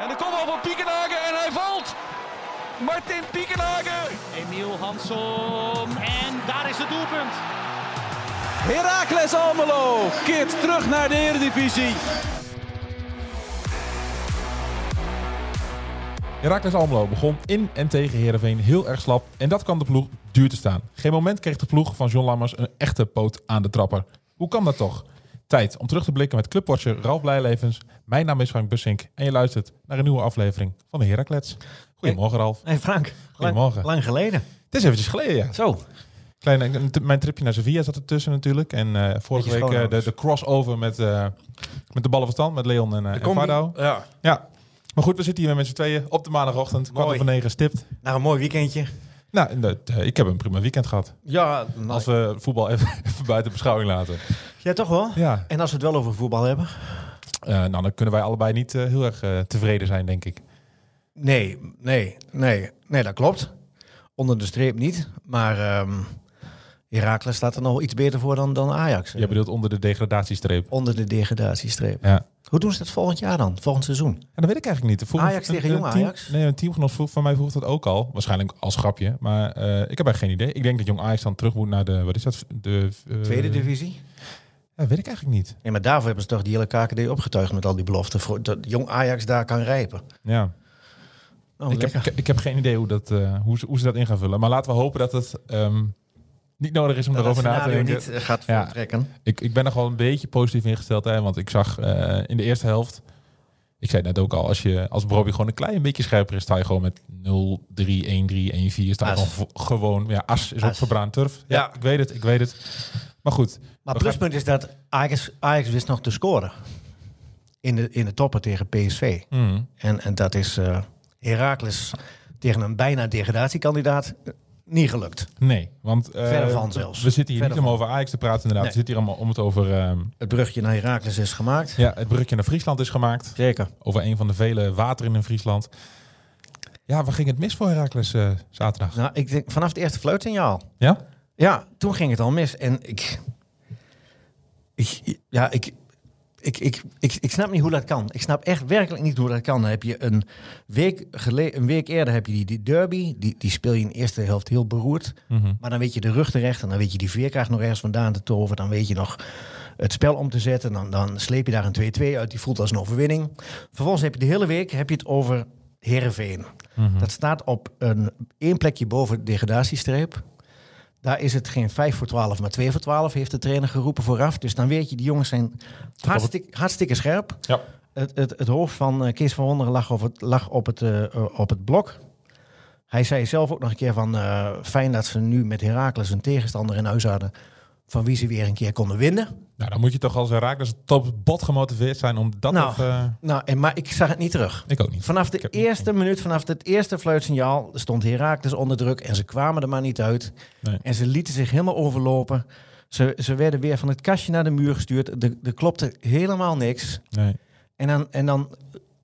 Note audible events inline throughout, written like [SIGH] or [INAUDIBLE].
En de kopbal van Piekenhagen en hij valt. Martin Piekenhagen. Emiel Hansom. En daar is het doelpunt. Heracles Almelo keert terug naar de Eredivisie. Heracles Almelo begon in en tegen Heerenveen heel erg slap. En dat kwam de ploeg duur te staan. Geen moment kreeg de ploeg van John Lammers een echte poot aan de trapper. Hoe kan dat toch? Tijd om terug te blikken met clubwatcher Ralf Blijlevens. Mijn naam is Frank Bussink en je luistert naar een nieuwe aflevering van de Heracles. Goedemorgen Ralf. Hey Frank, Goedemorgen. Lang, lang geleden. Het is eventjes geleden, ja. Zo. Kleine, mijn tripje naar Sevilla zat ertussen natuurlijk. En eh, vorige week eh, de, de crossover met, eh, met de ballen van stand, met Leon en, uh, en Vardo. Ja. Ja. Maar goed, we zitten hier met z'n tweeën op de maandagochtend. Kwart Mooi. over negen stipt. Nou, een mooi weekendje. Nou, eh, ik heb een prima weekend gehad. Ja, nou, Als we voetbal [LAUGHS] even, even buiten beschouwing laten. ja, toch wel. Ja. En als we het wel over voetbal hebben? Eh, nou, dan kunnen wij allebei niet eh, heel erg tevreden zijn, denk ik. Nee, nee, nee. Nee, dat klopt. Onder de streep niet. Maar ehm Heracles staat er nog iets beter voor dan, dan Ajax. Jij bedoelt onder de degradatiestreep. Onder de degradatiestreep. Ja. Hoe doen ze dat volgend jaar dan? Volgend seizoen? En dat weet ik eigenlijk niet. Vroeg- Ajax tegen een jong Ajax? Nee, een teamgenoot vroeg, van mij vroeg dat ook al. Waarschijnlijk als grapje. Maar eh, ik heb eigenlijk geen idee. Ik denk dat jong Ajax dan terug moet naar de... Wat is dat? De eh, Tweede divisie? Ja, weet ik eigenlijk niet. Nee, maar daarvoor hebben ze toch die hele KKD opgetuigd met al die beloften. Voor dat jong Ajax daar kan rijpen. Ja. Oh, ik, heb, ik, ik heb geen idee hoe, dat, eh, hoe, ze, hoe ze dat in gaan vullen. Maar laten we hopen dat het ehm, niet nodig is om Dat erover na te denken. niet eh, gaat Ja. voltrekken. Ik, ik ben nog wel een beetje positief ingesteld. Hè, want ik zag eh, in de eerste helft... Ik zei net ook al, als, je, als Brobbey gewoon een klein beetje scherper is... sta je gewoon met 0-3, 1-3, 1-4. Sta je As. gewoon, vo- gewoon... Ja, as is ook As. verbraand turf. Ja, Ja. ik weet het, ik weet het. Maar goed, Maar pluspunt is dat Ajax, Ajax wist nog te scoren. In de, in de toppen tegen PSV. mm, En, en dat is eh Heracles tegen een bijna degradatiekandidaat niet gelukt. nee. Want van zelfs. we zitten hier niet om over Ajax te praten inderdaad. Nee. We zitten hier allemaal om het over... ehm, Het brugje naar Heracles is gemaakt. ja, het brugje naar Friesland is gemaakt. Zeker. Over een van de vele wateren in Friesland. Ja, waar ging het mis voor Heracles eh, zaterdag? Nou, ik denk vanaf het eerste fluitsignaal. Ja? Ja, toen ging het al mis. En ik... ik ja, ik... Ik, ik, ik, ik snap niet hoe dat kan. Ik snap echt werkelijk niet hoe dat kan. Dan heb je een week, gele een week eerder heb je die, die derby. Die, die speel je in de eerste helft heel beroerd. Mhm. Maar dan weet je de rug terecht en dan weet je die veerkracht nog ergens vandaan te toveren. Dan weet je nog het spel om te zetten. Dan, dan sleep je daar een 2-2 uit. Die voelt als een overwinning. Vervolgens heb je de hele week heb je het over Heerenveen. Mhm. Dat staat op een één plekje boven de degradatiestreep. Daar is het geen 5 voor 12, maar 2 voor 12, heeft de trainer geroepen vooraf. Dus dan weet je, die jongens zijn hartstikke, hartstikke scherp. Ja. Het, het, het hoofd van eh, Kees van Wonderen lag op het, lag op het, eh, op het blok. Hij zei zelf ook nog een keer van... eh, fijn dat ze nu met Heracles een tegenstander in huis hadden... van wie ze weer een keer konden winnen. Nou, dan moet je toch als Heracles tot het bot gemotiveerd zijn om dat Nou, eh, Nou, en, maar ik zag het niet terug. ik ook niet. Vanaf de eerste minuut, vanaf het eerste fluitsignaal... stond Heracles onder druk en ze kwamen er maar niet uit. Nee. En ze lieten zich helemaal overlopen. Ze, ze werden weer van het kastje naar de muur gestuurd. Er, er klopte helemaal niks. Nee. En dan, en dan,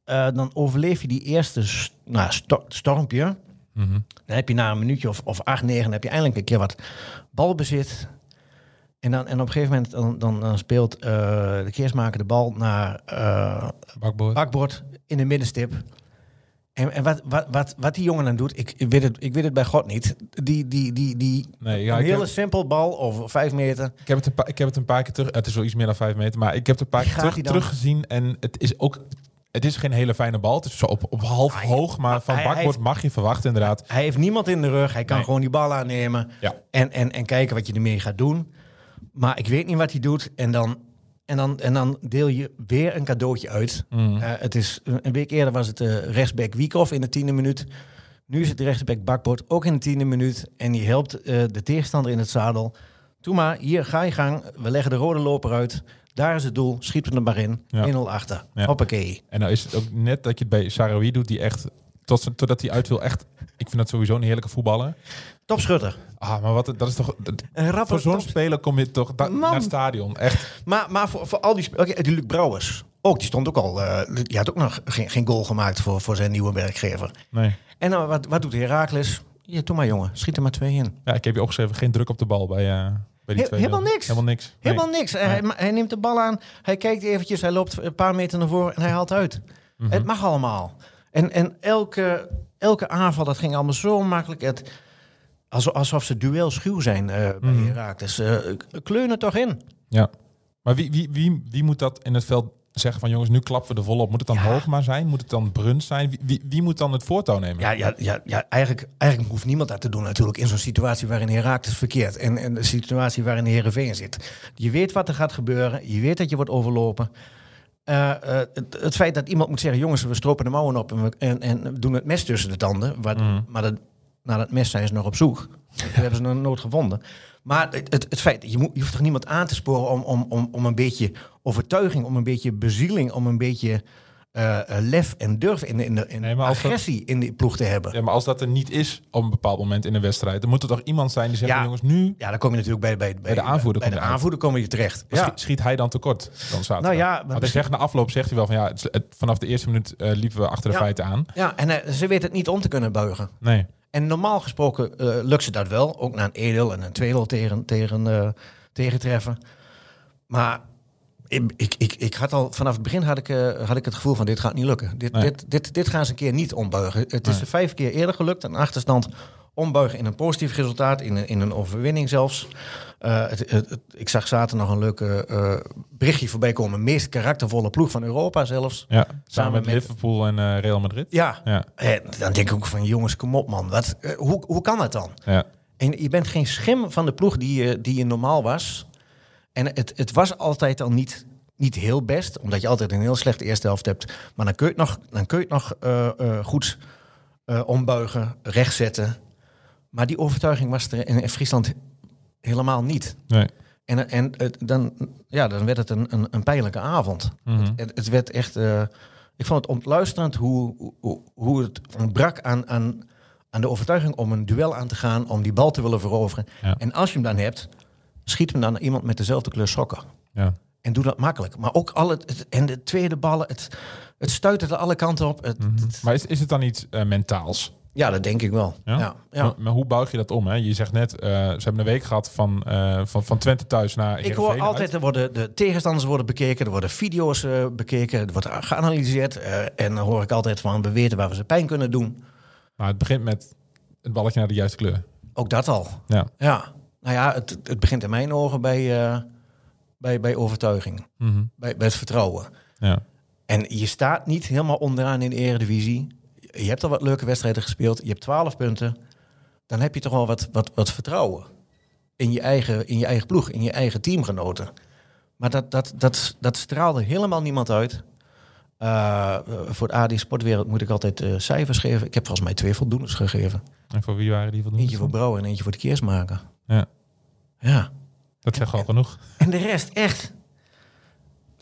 eh, dan overleef je die eerste nou, sto- stormpje. Mhm. Dan heb je na een minuutje of, of acht, negen... heb je eindelijk een keer wat balbezit. En, dan, en op een gegeven moment dan, dan, dan speelt eh, de keersmaker de bal naar eh Bakboord. bakbord in de middenstip. En, en wat, wat, wat, wat die jongen dan doet, ik, ik, weet het, ik weet het bij God niet. Die, die, die, die Nee, ja, een hele heb, simpel bal over vijf meter. ik, heb het een paar, ik heb het een paar keer terug... Het is wel iets meer dan vijf meter, maar ik heb het een paar keer terug, teruggezien. En het is ook... Het is geen hele fijne bal. Het is zo op, op half hoog, maar van heeft- mag je verwachten inderdaad. Hij heeft niemand in de rug. Hij kan Nee. gewoon die bal aannemen. Ja. En, en, en kijken wat je ermee gaat doen. Maar ik weet niet wat hij doet. En dan, en dan, en dan deel je weer een cadeautje uit. Mhm. Eh, het is, een week eerder was het eh rechtsback Wiekhoff in de tiende minuut. Nu is het rechtsback Bakbord ook in de tiende minuut. En die helpt eh, de tegenstander in het zadel. Doe maar, hier ga je gang. We leggen de rode loper uit. Daar is het doel. Schiet hem er maar in. Ja. 1-0 achter. Ja. Hoppakee. En nou is het ook net dat je het bij Sarawi doet, die echt... Tot, totdat hij uit wil, echt... Ik vind dat sowieso een heerlijke voetballer. Topschutter. Ah, maar wat, dat is toch... dat- Een rapper voor zo'n speler kom je toch da- naar het stadion. Echt. Maar, maar voor, voor al die... Oké, die Luc Brouwers. Ook, die stond ook al... eh, die had ook nog geen, geen goal gemaakt voor, voor zijn nieuwe werkgever. Nee. En dan, wat, wat doet Herakles? Ja, doe maar jongen. Schiet er maar twee in. Ja, ik heb je opgeschreven, geen druk op de bal bij, eh Bij die He- tweede. helemaal niks. Helemaal niks. Nee. Helemaal niks. Hij, hij neemt de bal aan, hij kijkt eventjes, hij loopt een paar meter naar voren en hij haalt uit. Mhm. Het mag allemaal. En, en elke, elke aanval, dat ging allemaal zo makkelijk. Het, alsof, alsof ze duelschuw zijn eh bij. Heracles. Eh kleur er toch in. Ja. Maar wie, wie, wie, wie moet dat in het veld zeggen van jongens, nu klappen we de vol op. Moet het dan Ja. Hoogma zijn? Moet het dan Bruns zijn? Wie, wie, wie moet dan het voortouw nemen? Ja, ja, ja, ja eigenlijk, eigenlijk hoeft niemand dat te doen natuurlijk in zo'n situatie waarin Heracles verkeert. En, en de situatie waarin Heerenveen zit. Je weet wat er gaat gebeuren. Je weet dat je wordt overlopen. Eh, eh, het, het feit dat iemand moet zeggen, jongens, we stropen de mouwen op en, we, en, en we doen het mes tussen de tanden. Mhm. Maar dat, naar dat mes zijn ze nog op zoek. Dat hebben ze nog nooit gevonden. Maar het, het, het feit, je, moet, je hoeft toch niemand aan te sporen om, om, om, om een beetje overtuiging, om een beetje bezieling, om een beetje eh, lef en durf in, de- in, de, Nee, dat- agressie in die ploeg te hebben. Ja, maar als dat er niet is op een bepaald moment in een wedstrijd, dan moet er toch iemand zijn die zegt, Ja. jongens, nu Ja, dan kom je natuurlijk bij, bij, bij, de aanvoerder Bij de aanvoerder kom je terecht. Ja. schiet, schiet hij dan tekort dan zaterdag? Nou ja, maar hij zegt na afloop zegt hij wel van ja, het, het- vanaf de eerste minuut eh, liepen we achter de Ja. feiten aan. ja, en ze weet het niet om te kunnen buigen. Nee. En normaal gesproken lukt ze dat wel. Ook na een 1 en een 2 tegen, tegen, tegentreffen. Maar ik, ik, ik, ik had al vanaf het begin had ik, eh, had ik het gevoel van dit gaat niet lukken. Dit, Nee. dit, dit, dit gaan ze een keer niet ombuigen. Het is er vijf keer eerder gelukt. Een achterstand ombuigen in een positief resultaat. In een, in een overwinning zelfs. Eh, het, het, het- ik zag zaterdag nog een leuke eh, berichtje voorbij komen. Meest karaktervolle ploeg van Europa zelfs. Ja, samen, Samen met, met- Liverpool en Real Madrid. Ja, Ja. en dan denk ik ook van jongens, kom op man. Wat, hoe, hoe kan dat dan? Ja. En je bent geen schim van de ploeg die je, die je normaal was. En het, het was altijd al niet, niet heel best, omdat je altijd een heel slechte eerste helft hebt. Maar dan kun je het nog, dan kun je het nog eh, eh, goed eh, ombuigen, rechtzetten. Maar die overtuiging was er in, in Friesland helemaal niet. Nee. En, en dan, ja, dan werd het een, een, een pijnlijke avond. Mhm. Het, het werd echt. ik vond het ontluisterend hoe, hoe, hoe het ontbrak aan, aan, aan de overtuiging om een duel aan te gaan, om die bal te willen veroveren. Ja. En als je hem dan hebt, schiet hem dan naar iemand met dezelfde kleur sokken. Ja. En doe dat makkelijk. Maar ook al het, en de tweede ballen, het, het stuitert er alle kanten op. Het, Mhm. het- Maar is, is het dan iets eh, mentaals? ja, dat denk ik wel. Ja? Ja, ja. Maar, maar hoe buig je dat om? Hè? Je zegt net, eh, ze hebben een week gehad van, eh, van, van Twente thuis naar Ik hoor altijd, er worden, de tegenstanders worden bekeken, er worden video's bekeken, er wordt geanalyseerd. en dan hoor ik altijd van, we weten waar we ze pijn kunnen doen. Maar het begint met het balletje naar de juiste kleur. Ook dat al. Ja. Ja, nou ja, het, het begint in mijn ogen bij, eh, bij, bij overtuiging, Mhm. bij, bij het vertrouwen. ja. En je staat niet helemaal onderaan in de eredivisie. Je hebt al wat leuke wedstrijden gespeeld. Je hebt 12 punten. Dan heb je toch wel wat, wat, wat vertrouwen in je, eigen, in je eigen ploeg, in je eigen teamgenoten. Maar dat, dat, dat, dat straalde helemaal niemand uit. Eh, voor het AD Sportwereld moet ik altijd eh, cijfers geven. Ik heb volgens mij twee voldoendes gegeven. En voor wie waren die voldoende? Eentje voor Brouwer en eentje voor de Keersmaker. Ja. Ja. Dat zegt al genoeg. En de rest, echt.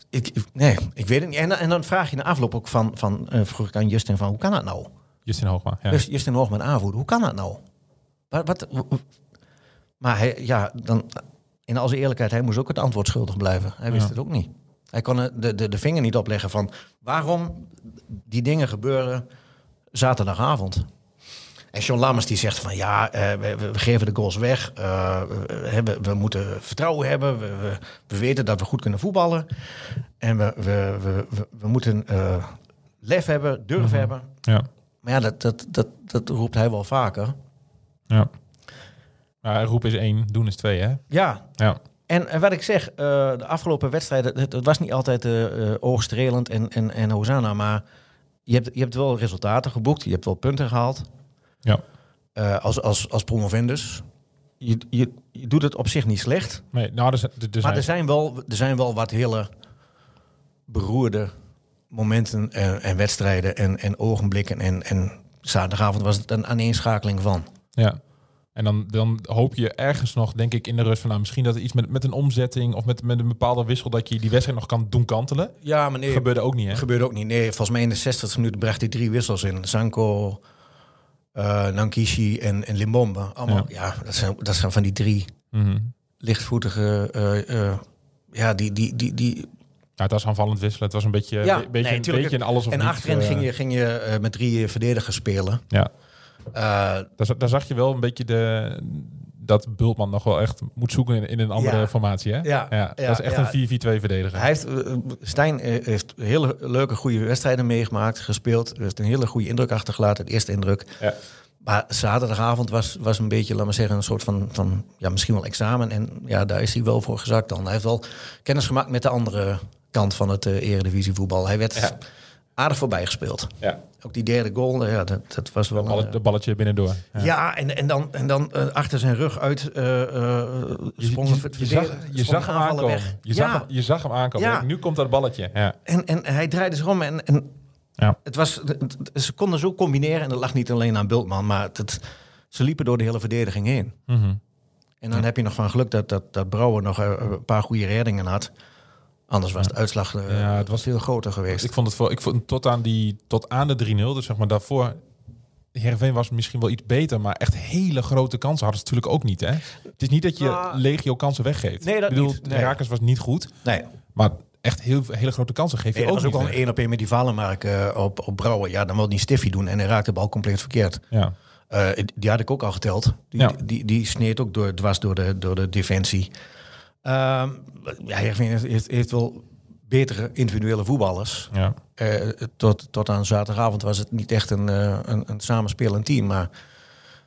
Ik, nee, ik weet het niet. En, dan- en dan vraag je na afloop ook van, van vroeg ik aan Justin van, hoe kan dat nou? Justin Hoogma. Ja. Dus Justin Hoogman aanvoerder, hoe kan dat nou? Wat, maar hij, ja, dan, in al zijn eerlijkheid, hij moest ook het antwoord schuldig blijven. Hij wist Ja. het ook niet. Hij kon de, de, de vinger niet opleggen van waarom die dingen gebeuren zaterdagavond. En John Lammers die zegt van ja, eh, we, we- geven de goals weg. eh, we, we moeten vertrouwen hebben. We, we, we weten dat we goed kunnen voetballen. En we, we, we, we, we moeten eh, lef hebben, durf Mhm. hebben. Ja. Maar ja, dat, dat, dat, dat roept hij wel vaker. ja. Maar roep is één, doen is twee, hè? Ja, Ja. en, en wat ik zeg, de afgelopen wedstrijden, het, het was niet altijd oogstrelend en, en, en Hosanna, maar je hebt, je hebt wel resultaten geboekt, je hebt wel punten gehaald Ja. eh, als, als, als promovendus. Je, je, je doet het op zich niet slecht, Nee, nou, er, zijn- er, er maar er zijn, wel, er zijn wel wat hele beroerde momenten en, en wedstrijden en, en ogenblikken. En, en zaterdagavond was het een aaneenschakeling van. Ja. En dan, dan hoop je ergens nog, denk ik, in de rust van... Nou, misschien dat er iets met, met een omzetting of met, met een bepaalde wissel... dat je die wedstrijd nog kan doen kantelen. Ja, maar nee, Gebeurde ook niet, hè? gebeurde ook niet. Nee, volgens mij in de 60 minuten bracht hij drie wissels in. Sanko, eh Nankishi en, en Limbombe. Allemaal, ja, dat, zijn, dat zijn van die drie Mhm. lichtvoetige... eh, eh, ja, die... die, die, die Ja, het was aanvallend wisselen. Het was een beetje, Ja, beetje, nee, een beetje in alles of en achterin ging je, ging je met drie verdedigers spelen. Ja, daar zag je wel een beetje de, dat Bultman nog wel echt moet zoeken in, in een andere Ja. formatie. Hè? Ja, dat ja, is echt een 4-4-2 verdediger. Hij heeft, eh, Stijn eh, heeft hele leuke, goede wedstrijden meegemaakt, gespeeld. Heeft een hele goede indruk achtergelaten, de eerste indruk. Ja. Maar zaterdagavond was, was een beetje, laat maar zeggen, een soort van, van ja, misschien wel examen. En ja, daar is hij wel voor gezakt dan. Hij heeft wel kennis gemaakt met de andere kant van het eh eredivisie voetbal. Hij werd. Aardig voorbij gespeeld. Ja. Ook die derde goal, eh, ja, dat, dat was wel... Een, de balletje binnendoor. eh, ja, en, en dan, en dan eh, achter zijn rug uit eh eh Je, zag, je zag hem aankomen. weg. Je, ja. zag hem, je zag hem aankomen. Ja. Nu komt dat balletje. Ja. En, en hij draaide zich om en, en Ja. het was, het- ze konden zo combineren. En dat lag niet alleen aan Bultman, maar het, ze liepen door de hele verdediging heen. Mhm. En dan heb je nog van geluk dat, dat, dat Brouwer nog een paar goede reddingen had. Anders was de uitslag eh, Ja, het was- veel groter geweest. Ik vond het voor, ik vond tot aan die tot aan de 3-0, dus zeg maar daarvoor. Heerenveen was misschien wel iets beter, maar echt hele grote kansen hadden ze natuurlijk ook niet. Hè? Het is niet dat je Nou, legio kansen weggeeft. nee, dat ik bedoel, niet. Nee. Herakles was niet goed, nee, maar echt heel, hele grote kansen geef je nee, dat ook was ook wel een één op één met die Vallenmark eh, op, op Brouwer. Ja, dan wil die stiffie doen en hij raakte de bal compleet verkeerd. Ja. Eh, die had ik ook al geteld. Die, Ja. die, die sneed ook door, dwars door de, door de defensie. Ehm ja, Heerenveen heeft, heeft, wel betere individuele voetballers. Ja. Eh, tot, tot aan zaterdagavond was het niet echt een, eh, een, een samenspelend team. Maar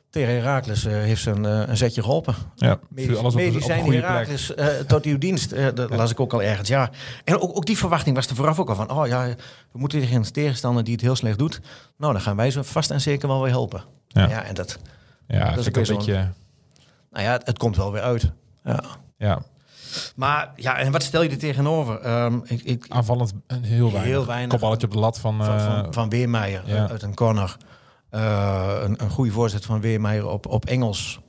tegen Herakles eh, heeft ze een, een zetje geholpen. Ja. Medisch, alles op, op medicijn. Herakles eh, tot uw dienst. Dat las ik ook al ergens. Ja. En ook, ook die verwachting was er vooraf ook al van. Oh ja, we moeten tegen een tegenstander die het heel slecht doet. Nou, dan gaan wij ze vast en zeker wel weer helpen. Ja. Ja, en dat, Ja, is dat ik een beetje... nou ja, het, het komt wel weer uit. Ja. Ja, Maar ja, en wat stel je er tegenover? Ehm, ik, ik, aanvallend een heel weinig. Heel weinig. Kopballetje op de lat van... van, eh, van, van Weermeijer ja. uit een corner. Eh, een, een goede voorzet van Weermeijer op, op Engels.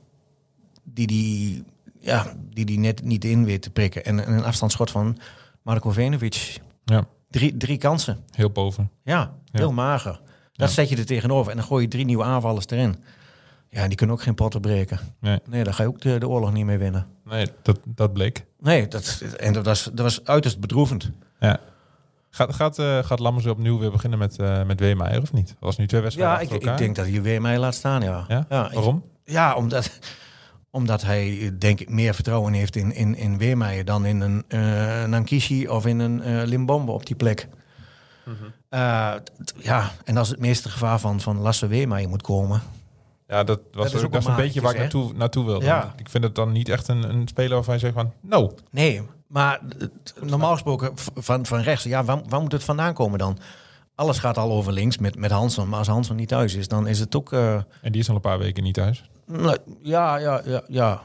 Die die, ja, die die net niet in weet te prikken. En, en een afstandsschot van Marko Venovic. ja, Drie, drie kansen. heel boven. Ja, heel mager. Dat Ja. zet je er tegenover. En dan gooi je drie nieuwe aanvallers erin. Ja, die kunnen ook geen potten breken. Nee, Nee, daar ga je ook de, de oorlog niet mee winnen. nee dat, dat bleek. Nee, dat, en dat was, dat was uiterst bedroevend. Ja. Gaat, gaat, eh gaat Lammers opnieuw weer beginnen met, eh met Weemeyer of niet? Dat was nu twee wedstrijden Ja, ik, ik denk dat hij mij laat staan, ja. Ja? ik- Waarom? Ja, omdat, omdat hij denk ik meer vertrouwen heeft in, in, in Weermeijer dan in een eh Nankishi of in een eh Limbombe op die plek. Eh, t- ja, en als het meeste gevaar van, van Lasse Weermeijer moet komen. Ja, dat was Dat ook, dat een beetje waar ik naartoe, naartoe wilde. Ja. Ik vind het dan niet echt een, een speler waarvan je zegt van... Nou, Nee, maar normaal gesproken van, van rechts, ja, waar, waar moet het vandaan komen dan? Alles gaat al over links met, met Hansen, maar als Hansen niet thuis is, dan is het ook... eh, en die is al een paar weken niet thuis. nou, ja, ja, ja, ja,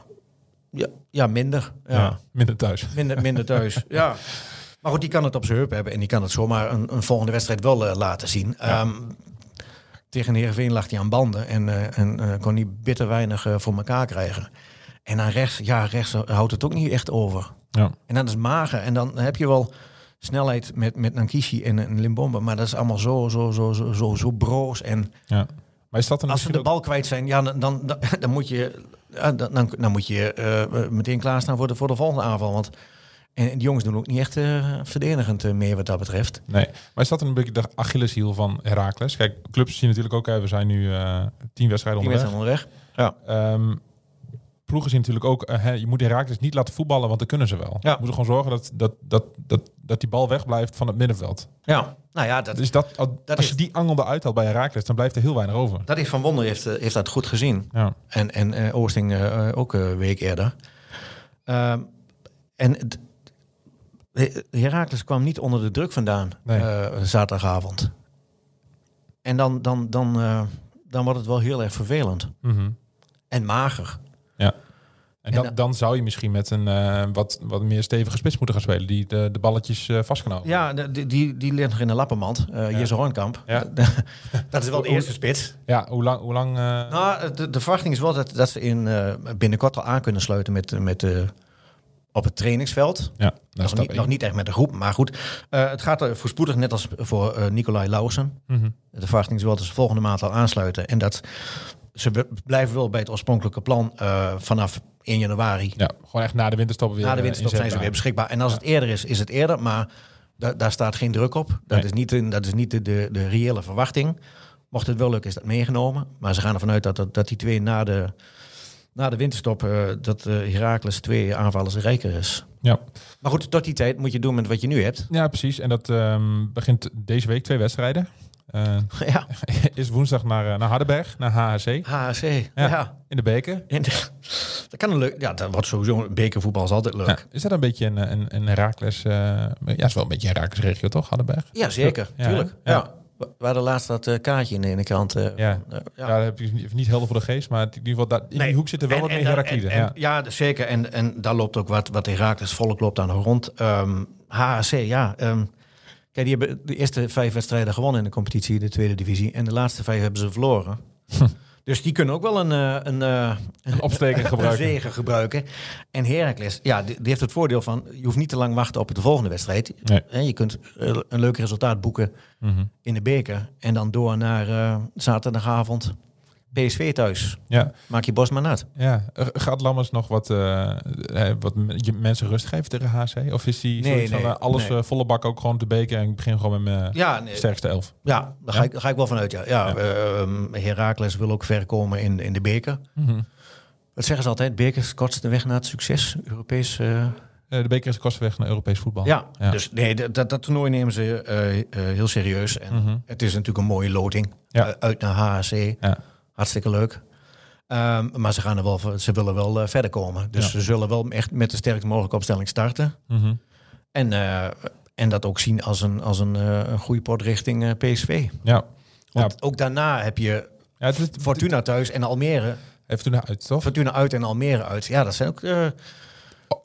ja, ja, minder. Ja. ja. minder thuis. Minder, minder thuis. [LAUGHS] ja. Maar goed, die kan het op zijn heup hebben en die kan het zomaar een, een volgende wedstrijd wel eh, laten zien. Ehm, tegen Heerenveen lag hij aan banden en, eh, en eh, kon hij bitter weinig eh, voor elkaar krijgen. En aan rechts, ja, rechts houdt het ook niet echt over. Ja. En dat is mager. En dan heb je wel snelheid met, met Nankishi en, en Limbombe. Maar dat is allemaal zo, zo, zo, zo, zo, zo broos. En ja. Maar is dat dan als ze de ook- bal kwijt zijn, ja, dan, dan, dan, dan moet je, dan, dan, dan moet je eh, meteen klaarstaan voor de, voor de volgende aanval. Want en die jongens doen ook niet echt eh, verdedigend eh, meer wat dat betreft. Nee, maar is dat een beetje de Achilleshiel van Heracles? Kijk, clubs zien natuurlijk ook, hè, we zijn nu eh tien wedstrijden onderweg. mensen onderweg. Ja. Ehm, ploegen zien natuurlijk ook, hè, je moet Heracles niet laten voetballen, want dan kunnen ze wel. Ja. Je moet gewoon zorgen dat, dat, dat, dat, dat die bal wegblijft van het middenveld. ja, nou ja, dat, Dus dat, als Dat je is- die angel eruit haalt bij Heracles, dan blijft er heel weinig over. dat is Van Wonder heeft, heeft dat goed gezien. Ja, En, en Oosting ook een week eerder. Ehm, en het- He- Heracles kwam niet onder de druk vandaan Nee. eh, zaterdagavond. En dan, dan, dan, eh, dan wordt het wel heel erg vervelend. Mhm. En mager. ja. En, En dan, dan- zou je misschien met een eh, wat, wat meer stevige spits moeten gaan spelen, die de, de balletjes eh vast kan houden. Ja, de- die, die, die ligt nog in de lappenmand. eh Jesse Hoornkamp. Ja. [LAUGHS] dat is wel de eerste spits. Ja, hoe lang... Hoe lang eh, Nou, de, de verwachting is wel dat, dat ze in, eh, binnenkort al aan kunnen sluiten met, met, eh, op het trainingsveld. ja, Nog niet, nog niet echt met de groep, maar goed. Eh, het gaat er voorspoedig, net als voor eh Nicolai Lausen. Mhm. De verwachting is wel dat ze volgende maand al aansluiten. En dat ze blijven wel bij het oorspronkelijke plan eh, vanaf 1 januari. Ja, gewoon echt na de winterstop weer Na de winterstop zijn ze weer beschikbaar. En als het eerder is, is het eerder. Maar da- daar staat geen druk op. Dat Nee. is niet, de, dat is niet de, de, de reële verwachting. Mocht het wel lukken, is dat meegenomen. Maar ze gaan ervan uit dat, dat, dat die twee na de, na de winterstop eh, dat eh Heracles twee aanvallers rijker is. Ja. Maar goed, tot die tijd moet je doen met wat je nu hebt. ja, precies. En dat ehm, begint deze week twee wedstrijden. Eh ja, [LAUGHS] is woensdag naar, naar Hardenberg, naar HHC. HC. Ja. Ja. In de beker. En de- [LAUGHS] dat kan een leuk. Ja, dat wordt sowieso bekervoetbal is altijd leuk. Ja. Is dat een beetje een, een, een Herakles... ja, is wel een beetje een Herakles regio, toch? Hardenberg? Ja, zeker. Ja, tuurlijk. Ja. Ja. We hadden laatst dat eh, kaartje in de ene kant. eh, Ja. van, eh, Ja, daar heb je niet- niet helder voor de geest, maar in ieder geval daar, in Nee. die hoek zitten wel En- wat meer daar- Herakliden. en- Ja. Ja, zeker. En, en daar loopt ook wat, wat Herakles volk loopt aan de grond. Ehm HAC, ja. ehm, kijk, die hebben de eerste vijf wedstrijden gewonnen in de competitie, de tweede divisie. En de laatste vijf hebben ze verloren. [LAUGHS] Dus die kunnen ook wel een, eh, een, eh, Een opsteker [LAUGHS] een gebruiken. zegen gebruiken. En Heracles, ja, die, die heeft het voordeel van... je hoeft niet te lang wachten op de volgende wedstrijd. Nee. Je kunt eh, een leuk resultaat boeken Mhm. in de beker. En dan door naar zaterdagavond PSV thuis. ja. Maak je bos maar nat. Ja, gaat Lammers nog wat, eh, wat mensen rust geven tegen HC? Of is die Nee, van eh, alles nee. eh, volle bak ook gewoon te beken en ik begin gewoon met mijn Ja, nee, sterkste elf? Ja, daar ga, ik, ga ik wel vanuit. Ja. Ja, ehm, Heracles wil ook ver komen in, in de beker. Wat zeggen ze altijd? Beker is kortste weg naar het succes. Europees. de beker is de kostenweg naar Europees voetbal. ja. Ja. dus nee, dat, dat, toernooi nemen ze heel serieus. En Mhm. Het is natuurlijk een mooie loting. Ja. Uit naar HAC. Ja. Hartstikke leuk. Ehm, maar ze, gaan er wel, ze willen wel eh, verder komen. Dus Ja. ze zullen wel echt met de sterkst mogelijke opstelling starten. Mhm. En, eh, en dat ook zien als een, als een, eh, een goede pot richting PSV. Ja. Want ook daarna heb je ja, Fortuna thuis en Almere. even toen uit, toch? Fortuna uit en Almere uit. Ja, dat zijn ook eh,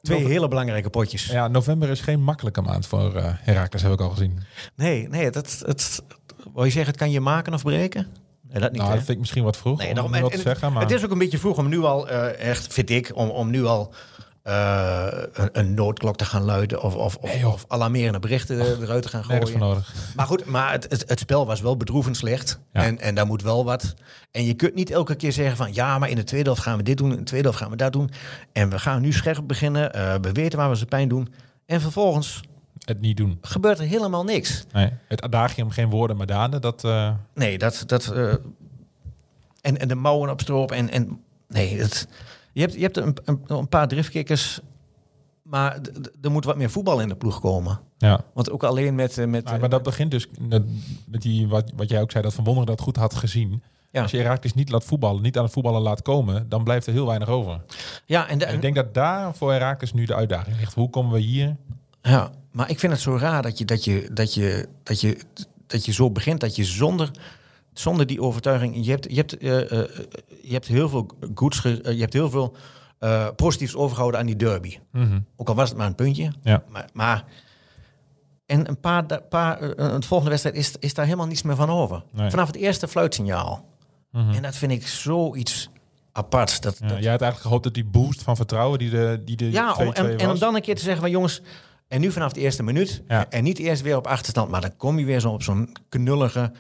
twee Nove- hele belangrijke potjes. Ja, november is geen makkelijke maand voor Herakles, heb ik al gezien. Nee, nee, dat, het, wil je zeggen, het kan je maken of breken? Nee, dat niet. nou, hè? dat vind ik misschien wat vroeg Nee, om daarom, en- te en zeggen. Maar Het is ook een beetje vroeg om nu al, eh, echt, vind ik, om, om nu al eh, een, een noodklok te gaan luiden of, of, of, Nee, joh. of alarmerende berichten eruit te gaan gooien. nodig. Maar goed, maar het, het, het spel was wel bedroevend slecht. Ja. En, en daar moet wel wat. En je kunt niet elke keer zeggen van ja, maar in de tweede helft gaan we dit doen, in de tweede helft gaan we dat doen. En we gaan nu scherp beginnen. eh, we weten waar we ze pijn doen. En vervolgens Het niet doen. gebeurt er helemaal niks. Nee. Het adagium geen woorden maar daden, dat... eh, Nee, dat. dat eh, en, en de mouwen op stroop. En, en nee, het, je hebt, je hebt een, een, een paar driftkikkers. Maar er moet wat meer voetbal in de ploeg komen. ja. Want ook alleen met. eh, met Maar, maar dat begint dus met met die, wat, wat jij ook zei, dat Van Wonderen dat goed had gezien. Ja. Als je Herakles niet laat voetballen, niet aan het voetballen laat komen, dan blijft er heel weinig over. ja, en, de, En ik denk dat daar voor Herakles nu de uitdaging ligt. Hoe komen we hier? ja, maar ik vind het zo raar dat je, dat je, dat je, dat je, dat je zo begint. Dat je zonder, zonder die overtuiging. Je hebt, je hebt, eh, eh, je hebt heel veel goeds. ge- eh, je hebt heel veel eh, positiefs overgehouden aan die derby. Mhm. Ook al was het maar een puntje. Ja. Maar, maar en een paar, da- paar eh, een volgende wedstrijd is, is daar helemaal niets meer van over. Nee. Vanaf het eerste fluitsignaal. Mhm. En dat vind ik zoiets apart. Dat, Ja, dat, jij had eigenlijk gehoopt dat die boost van vertrouwen die de, die de ja, 2-2 om, en, en om dan een keer te zeggen van jongens, en nu vanaf de eerste minuut. Ja. En niet eerst weer op achterstand, maar dan kom je weer zo op zo'n knullige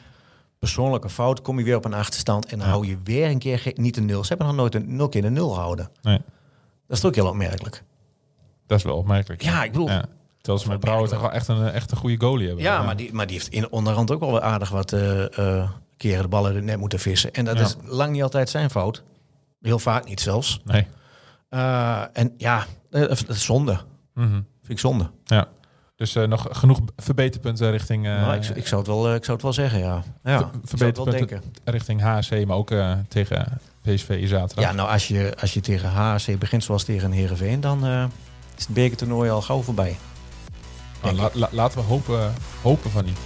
persoonlijke fout. Kom je weer op een achterstand en dan Ja. hou je weer een keer niet een nul. Ze hebben nog nooit een nul keer een nul gehouden. Nee, Dat is ook heel opmerkelijk. dat is wel opmerkelijk. Ja, ik bedoel. Terwijl ze met Brouwer toch wel echt een, echt een goede goalie hebben. Ja, maar die, maar die heeft in onderhand ook wel weer aardig wat eh, eh, keren de ballen er net moeten vissen. En dat is lang niet altijd zijn fout. Heel vaak niet zelfs. Nee. Eh, en ja, dat is zonde. Mhm. Vind ik zonde. Ja. Dus eh, nog genoeg verbeterpunten richting, eh, maar ik, ik, zou het wel, eh, ik zou het wel zeggen, ja. ja verbeterpunten richting HC, maar ook eh, tegen PSV zaterdag. Ja, nou als je, als je tegen HC begint zoals tegen Heerenveen, dan is het bekertoernooi al gauw voorbij. Nou, la- la- laten we hopen, hopen van niet.